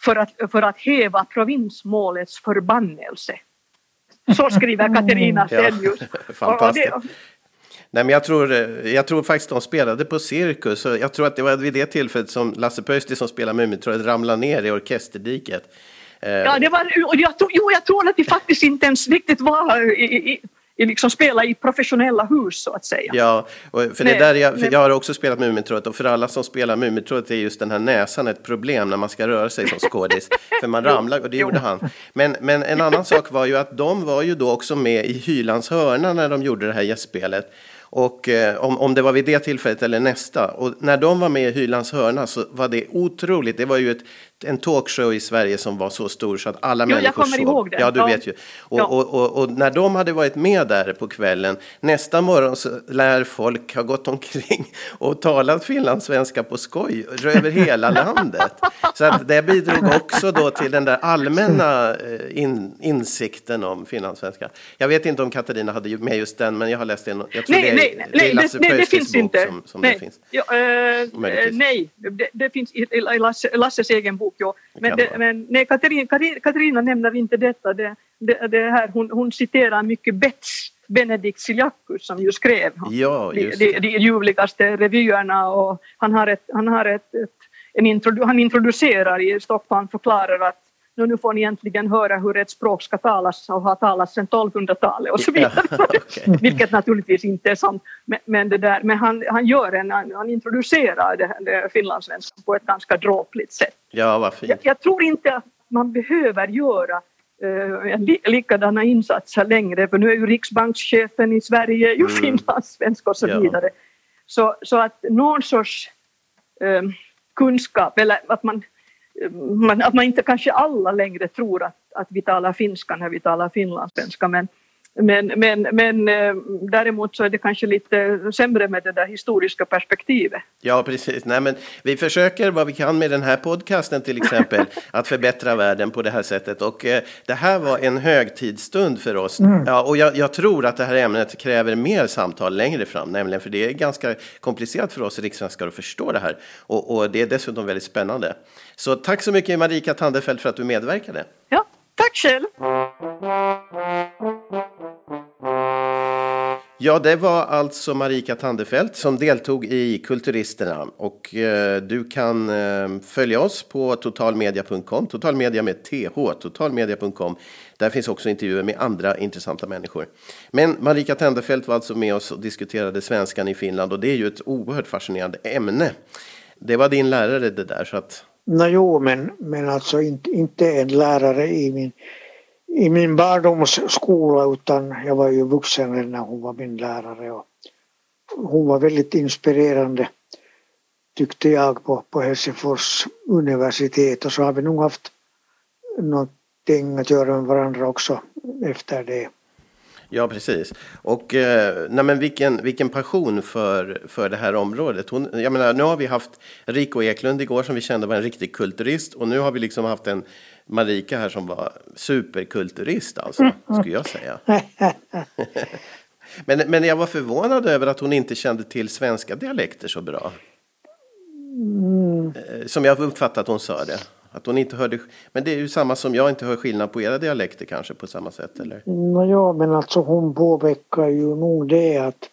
för att, för att häva provinsmålets förbannelse. Så skriver Katarina Stelius. Ja. <laughs> Nej, men jag, tror, jag tror faktiskt de spelade på Cirkus. Jag tror att det var vid det tillfället som Lasse Pöysti som spelar Mumintrollet ramlade ner i orkesterdiket. Ja, det var, och jag, jo, jag tror att de faktiskt inte ens riktigt var i, i, liksom spela i professionella hus så att säga. Ja, för det där jag, för jag har också spelat Mumintrollet och för alla som spelar Mumintrollet är just den här näsan ett problem när man ska röra sig som skådis. <laughs> för man ramlar och det gjorde han. Men, men en annan sak var ju att de var ju då också med i Hylands hörna när de gjorde det här gästspelet. Och eh, om, om det var vid det tillfället eller nästa. Och när de var med i Hylands hörna så var det otroligt. Det var ju ett en talkshow i Sverige som var så stor så att alla jo, människor jag kommer såg. ihåg det. Ja, du ja. vet ju. Och, ja. och, och, och, när de hade varit med där på kvällen, nästa morgon så lär folk ha gått omkring <laughs> och talat finlandssvenska på skoj över hela <laughs> landet. Så att det bidrog också då till den där allmänna eh, in, insikten om finlandssvenska. Jag vet inte om Katarina hade med just den, men jag har läst den. Jag tror nej, det är, nej, det är Lasse nej, det finns bok inte. som, som nej. det finns. Ja, äh, nej, det, det finns i Lasse, Lasses egen bok bok. Ja. Men, det, men nej, Katarina, Katarina nämner inte detta. Det, det, det här, hon, hon citerar mycket Betts Benedikt Siljakus som ju skrev ja, de, de, de ljuvligaste revyerna och han, har ett, han, har ett, ett en introdu han introducerar i Stockholm, förklarar att nu får ni egentligen höra hur ett språk ska talas och har talats sedan 1200-talet och så vidare. <laughs> Ja, okay. Vilket naturligtvis inte är sant. Men, men, det där, men han, han, gör en, han, introducerar det, det finlandssvenskan på ett ganska dråpligt sätt. Ja, vad fint. Jag, jag tror inte att man behöver göra uh, likadana insatser längre för nu är ju riksbankschefen i Sverige ju mm. finlandssvensk och så ja. vidare. Så, så att någon sorts uh, kunskap eller att man man, att man inte kanske alla längre tror att, att vi talar finska när vi talar finlandssvenska men, men, men, men eh, däremot så är det kanske lite sämre med det där historiska perspektivet. Ja, precis. Nej, men vi försöker vad vi kan med den här podcasten till exempel <laughs> att förbättra världen på det här sättet. Och eh, det här var en högtidsstund för oss. Mm. Ja, och jag, jag, tror att det här ämnet kräver mer samtal längre fram, nämligen för det är ganska komplicerat för oss rikssvenskar att förstå det här. Och, och det är dessutom väldigt spännande. Så tack så mycket Marika Tandefelt för att du medverkade. Ja, tack själv. Ja, det var alltså Marika Tandefelt som deltog i Kulturisterna. Och eh, du kan eh, följa oss på totalmedia.com, totalmedia med th, totalmedia.com. Där finns också intervjuer med andra intressanta människor. Men Marika Tandefelt var alltså med oss och diskuterade svenskan i Finland och det är ju ett oerhört fascinerande ämne. Det var din lärare det där så att... Nå jo, men, men alltså inte, inte en lärare i min i min barndomsskola utan jag var ju vuxen när hon var min lärare. Och hon var väldigt inspirerande tyckte jag på, på Helsingfors universitet och så har vi nog haft någonting att göra med varandra också efter det. Ja, precis. Och eh, nej, men vilken, vilken passion för, för det här området. Hon, jag menar, nu har vi haft Rico Eklund igår som vi kände var en riktig kulturist och nu har vi liksom haft en Marika här som var superkulturist alltså, skulle jag säga. <laughs> men, men jag var förvånad över att hon inte kände till svenska dialekter så bra. Mm. Som jag uppfattat att hon sa det. Att hon inte hörde, men det är ju samma som jag inte hör skillnad på era dialekter kanske på samma sätt eller? ja, men alltså hon påpekar ju nog det att,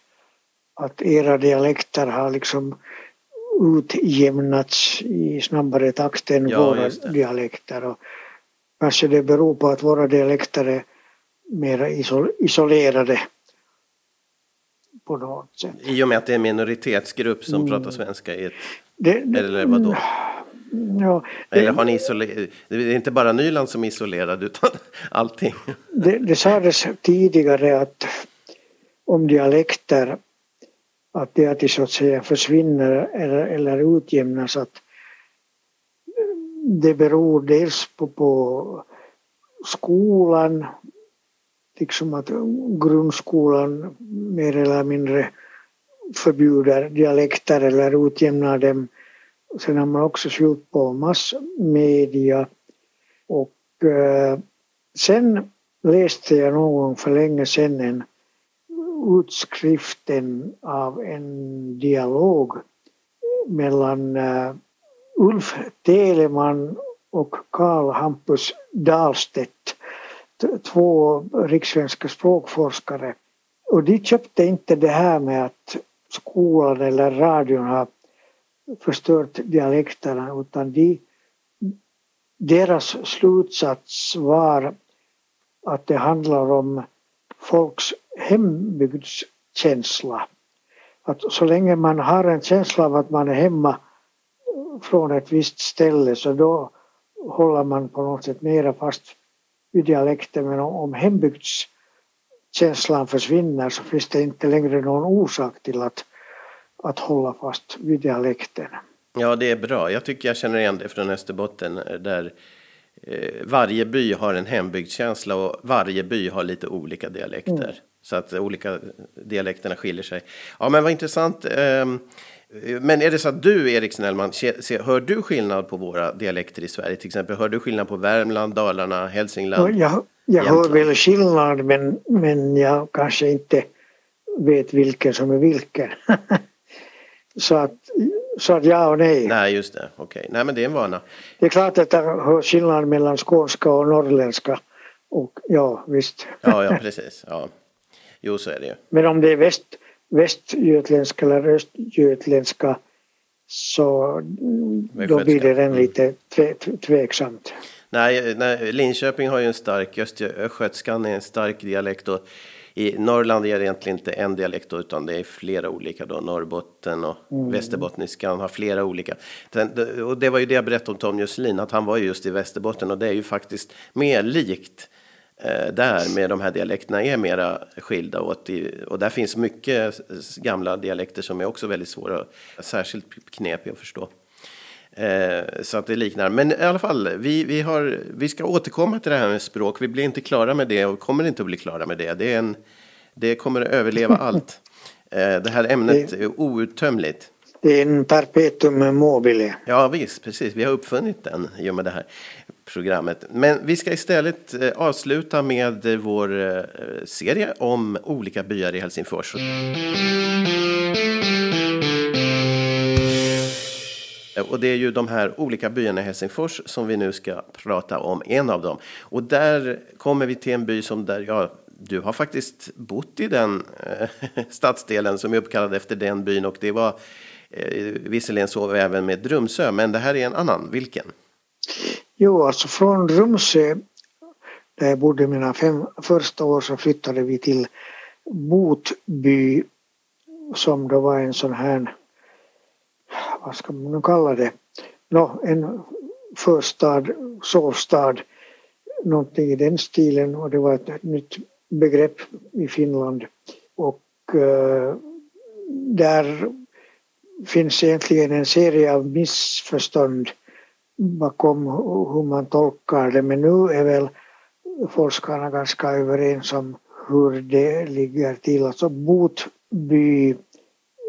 att era dialekter har liksom utjämnats i snabbare takt än ja, våra dialekter. Och kanske det beror på att våra dialekter är mer isolerade på något sätt. I och med att det är en minoritetsgrupp som mm. pratar svenska i ett... Det, eller vadå? Ja, det, Eller har ni isolerat? Det är inte bara Nyland som är isolerad utan <laughs> allting. Det, det sades tidigare att om dialekter att det att de så att säga försvinner eller, eller utjämnas att det beror dels på, på skolan, liksom att grundskolan mer eller mindre förbjuder dialekter eller utjämnar dem Sen har man också skyllt på massmedia och eh, sen läste jag någon gång för länge sedan en utskriften av en dialog mellan eh, Ulf Teleman och Karl Hampus Dahlstedt, två rikssvenska språkforskare. Och de köpte inte det här med att skolan eller radion har förstört dialekterna utan de, deras slutsats var att det handlar om folks hembygdskänsla. Att så länge man har en känsla av att man är hemma från ett visst ställe så då håller man på något sätt mera fast vid dialekten men om hembygdskänslan försvinner så finns det inte längre någon orsak till att att hålla fast vid dialekten. Ja, det är bra. Jag tycker jag känner igen det från Österbotten där eh, varje by har en hembygdskänsla och varje by har lite olika dialekter. Mm. Så att olika dialekterna skiljer sig. Ja, men vad intressant. Ehm, men är det så att du, Erik Snellman, hör du skillnad på våra dialekter i Sverige? Till exempel, hör du skillnad på Värmland, Dalarna, Hälsingland? Jag, jag hör väl skillnad, men, men jag kanske inte vet vilken som är vilken. <laughs> Så att, så att ja och nej. Nej, just det. Okej. Okay. Nej, men det är en vana. Det är klart att det är skillnad mellan skånska och norrländska. Och ja, visst. Ja, ja, <laughs> precis. Ja. Jo, så är det ju. Men om det är väst, västgötländska eller östgötländska så då blir det den lite tve, tveksamt. Nej, nej, Linköping har ju en stark, östgötskan är en stark dialekt och i Norrland är det egentligen inte en dialekt då, utan det är flera olika då. Norrbotten och mm. västerbottniskan har flera olika. Och det var ju det jag berättade om Tom Jusselin, att han var just i Västerbotten och det är ju faktiskt mer likt eh, där med de här dialekterna är mera skilda åt. Och där finns mycket gamla dialekter som är också väldigt svåra, särskilt knepiga att förstå. Eh, så att det liknar. Men i alla fall, vi, vi, har, vi ska återkomma till det här med språk. Vi blir inte klara med det och kommer inte att bli klara med det. Det, är en, det kommer att överleva <laughs> allt. Eh, det här ämnet är outtömligt. Det är en perpetuum mobile. Ja visst, precis. Vi har uppfunnit den i och med det här programmet. Men vi ska istället eh, avsluta med vår serie om olika byar i Helsingfors. Och det är ju de här olika byarna i Helsingfors som vi nu ska prata om, en av dem. Och där kommer vi till en by som där, ja, du har faktiskt bott i den eh, <laughs> stadsdelen som är uppkallad efter den byn och det var eh, visserligen så även med Drumsö, men det här är en annan. Vilken? Jo, alltså från Rumsö, där jag bodde mina fem första år, så flyttade vi till Botby som då var en sån här, vad ska man nu kalla det, no, en förstad, sovstad, någonting i den stilen och det var ett nytt begrepp i Finland. Och eh, där finns egentligen en serie av missförstånd bakom hur man tolkar det men nu är väl forskarna ganska överens om hur det ligger till. Alltså Botby,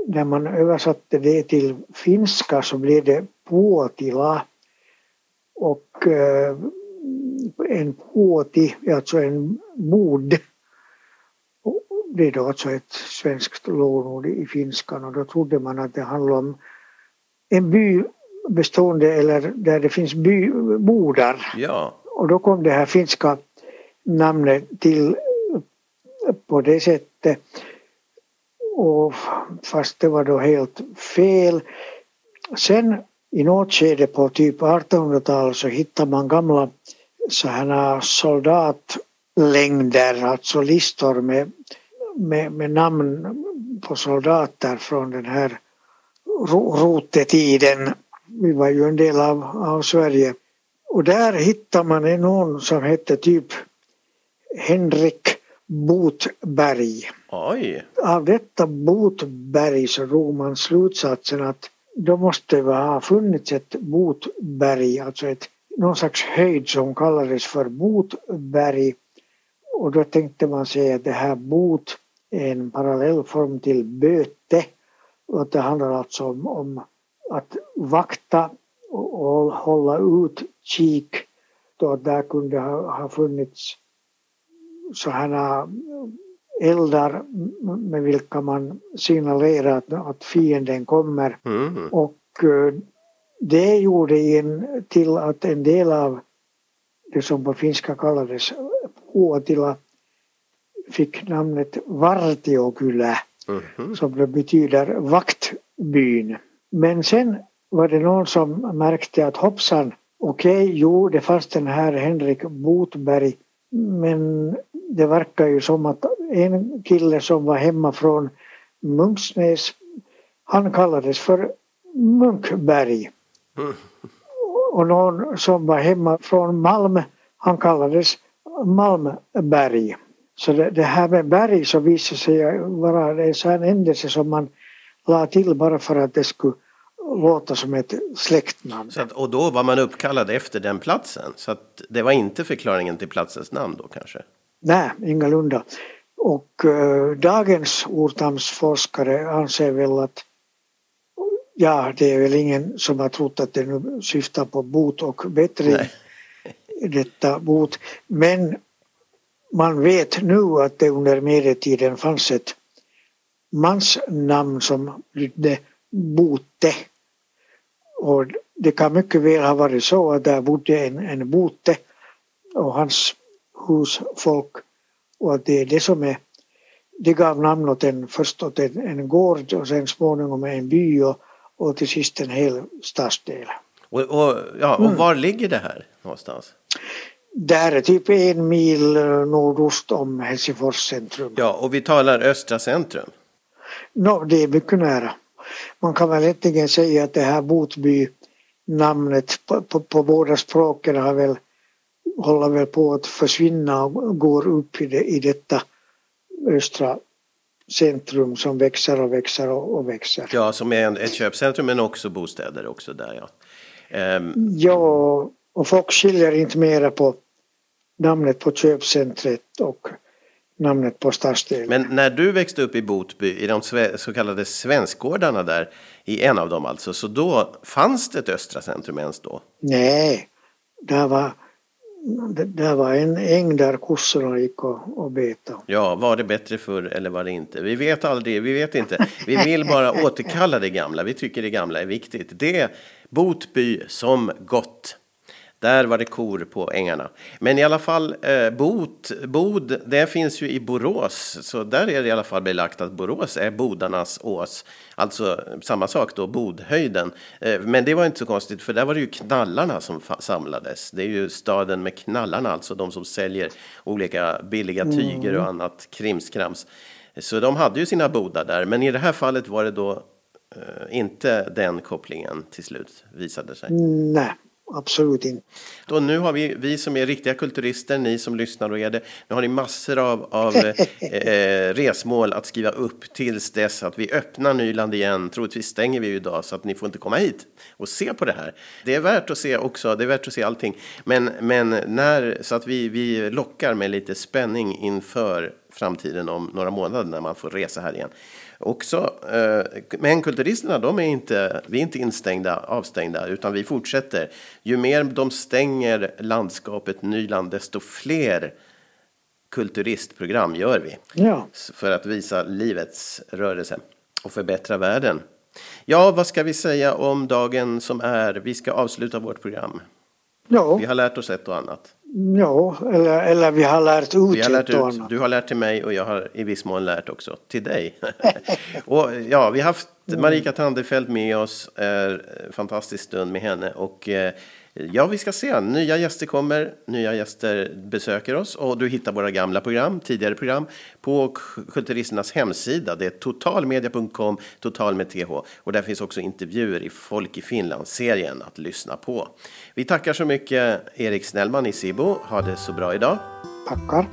när man översatte det till finska så blev det Puotila och eh, en puoti är alltså en bod. Det är då alltså ett svenskt lånord i finskan och då trodde man att det handlade om en by bestående eller där det finns by, bodar. Ja. Och då kom det här finska namnet till på det sättet. Och fast det var då helt fel. Sen i något skede på typ 1800-talet så hittade man gamla sådana soldatlängder, alltså listor med, med, med namn på soldater från den här rotetiden. Vi var ju en del av, av Sverige. Och där hittade man någon som hette typ Henrik Botberg. Oj. Av detta Botberg så drog man slutsatsen att då måste det ha funnits ett Botberg, alltså ett, någon slags höjd som kallades för Botberg. Och då tänkte man sig att det här bot är en parallellform till böte. Och att det handlar alltså om, om att vakta och, och hålla utkik. Då där kunde ha, ha funnits sådana eldar med vilka man signalerar att, att fienden kommer. Mm. Och eh, det gjorde in till att en del av det som på finska kallades Puotila fick namnet Vartiokylä Mhm. som det betyder vaktbyn. Men sen var det någon som märkte att hoppsan, okej, okay, jo, det fanns den här Henrik Botberg, men det verkar ju som att en kille som var hemma från Munksnäs, han kallades för Munkberg. Mm. Och någon som var hemma från Malm, han kallades Malmberg. Så det, det här med berg så visade sig vara en sån ändelse som man la till bara för att det skulle låta som ett släktnamn. Att, och då var man uppkallad efter den platsen. Så att det var inte förklaringen till platsens namn då kanske? Nej, ingalunda. Och uh, dagens ortnamnsforskare anser väl att ja, det är väl ingen som har trott att det nu syftar på bot och bättring, Nej. <laughs> detta bot. Men man vet nu att det under medeltiden fanns ett mansnamn som lydde Bote. Och det kan mycket väl ha varit så att där bodde en, en Bote och hans husfolk och att det är det som är det gav namn åt en, först åt en, en gård och sen småningom en by och, och till sist en hel stadsdel. Och, och, ja, och var ligger det här någonstans? Där är typ en mil nordost om Helsingfors centrum. Ja, och vi talar östra centrum. No, det är mycket nära. Man kan väl egentligen säga att det här Botby namnet på, på, på båda språken har väl håller väl på att försvinna och går upp i, det, i detta östra centrum som växer och växer och, och växer. Ja, som är en, ett köpcentrum men också bostäder också där ja. Ehm, Ja, och folk skiljer inte mera på namnet på köpcentret och namnet på stadsdelen. men när du växte upp i Botby, i de så kallade svenskgårdarna där, i en av dem alltså, så då fanns det ett östra centrum ens då? Nej, där var, där var en äng där kossorna gick och, och betade. Ja, var det bättre förr eller var det inte? Vi vet aldrig, vi vet inte. Vi vill bara <laughs> återkalla det gamla. Vi tycker det gamla är viktigt. Det är Botby som gott. Där var det kor på ängarna. Men i alla fall, eh, Bot, Bod, det finns ju i Borås. Så där är det i alla fall belagt att Borås är bodarnas ås. Alltså samma sak då, Bodhöjden. Eh, men det var inte så konstigt, för där var det ju knallarna som samlades. Det är ju staden med knallarna, alltså de som säljer olika billiga tyger och annat krimskrams. Så de hade ju sina bodar där, men i det här fallet var det då eh, inte den kopplingen till slut visade sig. Nej, absolut inte. Och nu har vi, vi som är riktiga kulturister, ni som lyssnar och är det, nu har ni massor av, av <laughs> eh, eh, resmål att skriva upp tills dess att vi öppnar Nyland igen. Troligtvis stänger vi ju idag så att ni får inte komma hit och se på det här. Det är värt att se också, det är värt att se allting. Men, men när, så att vi, vi lockar med lite spänning inför framtiden om några månader när man får resa här igen också. Eh, men kulturisterna, de är inte, vi är inte instängda, avstängda, utan vi fortsätter. Ju mer de stänger landskapet Nyland, desto fler kulturistprogram gör vi. Ja. För att visa livets rörelse och förbättra världen. Ja, vad ska vi säga om dagen som är? Vi ska avsluta vårt program. Ja, Vi har lärt oss ett och annat. ja eller, eller vi har lärt ut Vi har lärt ett och ut, annat. du har lärt till mig och jag har i viss mån lärt också till dig. <laughs> och ja, vi har haft Marika Tandefelt med oss, eh, fantastisk stund med henne och eh, ja, vi ska se. Nya gäster kommer, nya gäster besöker oss och du hittar våra gamla program, tidigare program på Kulturisternas hemsida. Det är totalmedia.com, total med th och där finns också intervjuer i Folk i Finland-serien att lyssna på. Vi tackar så mycket Erik Snellman i Sibo. Ha det så bra idag. Tackar.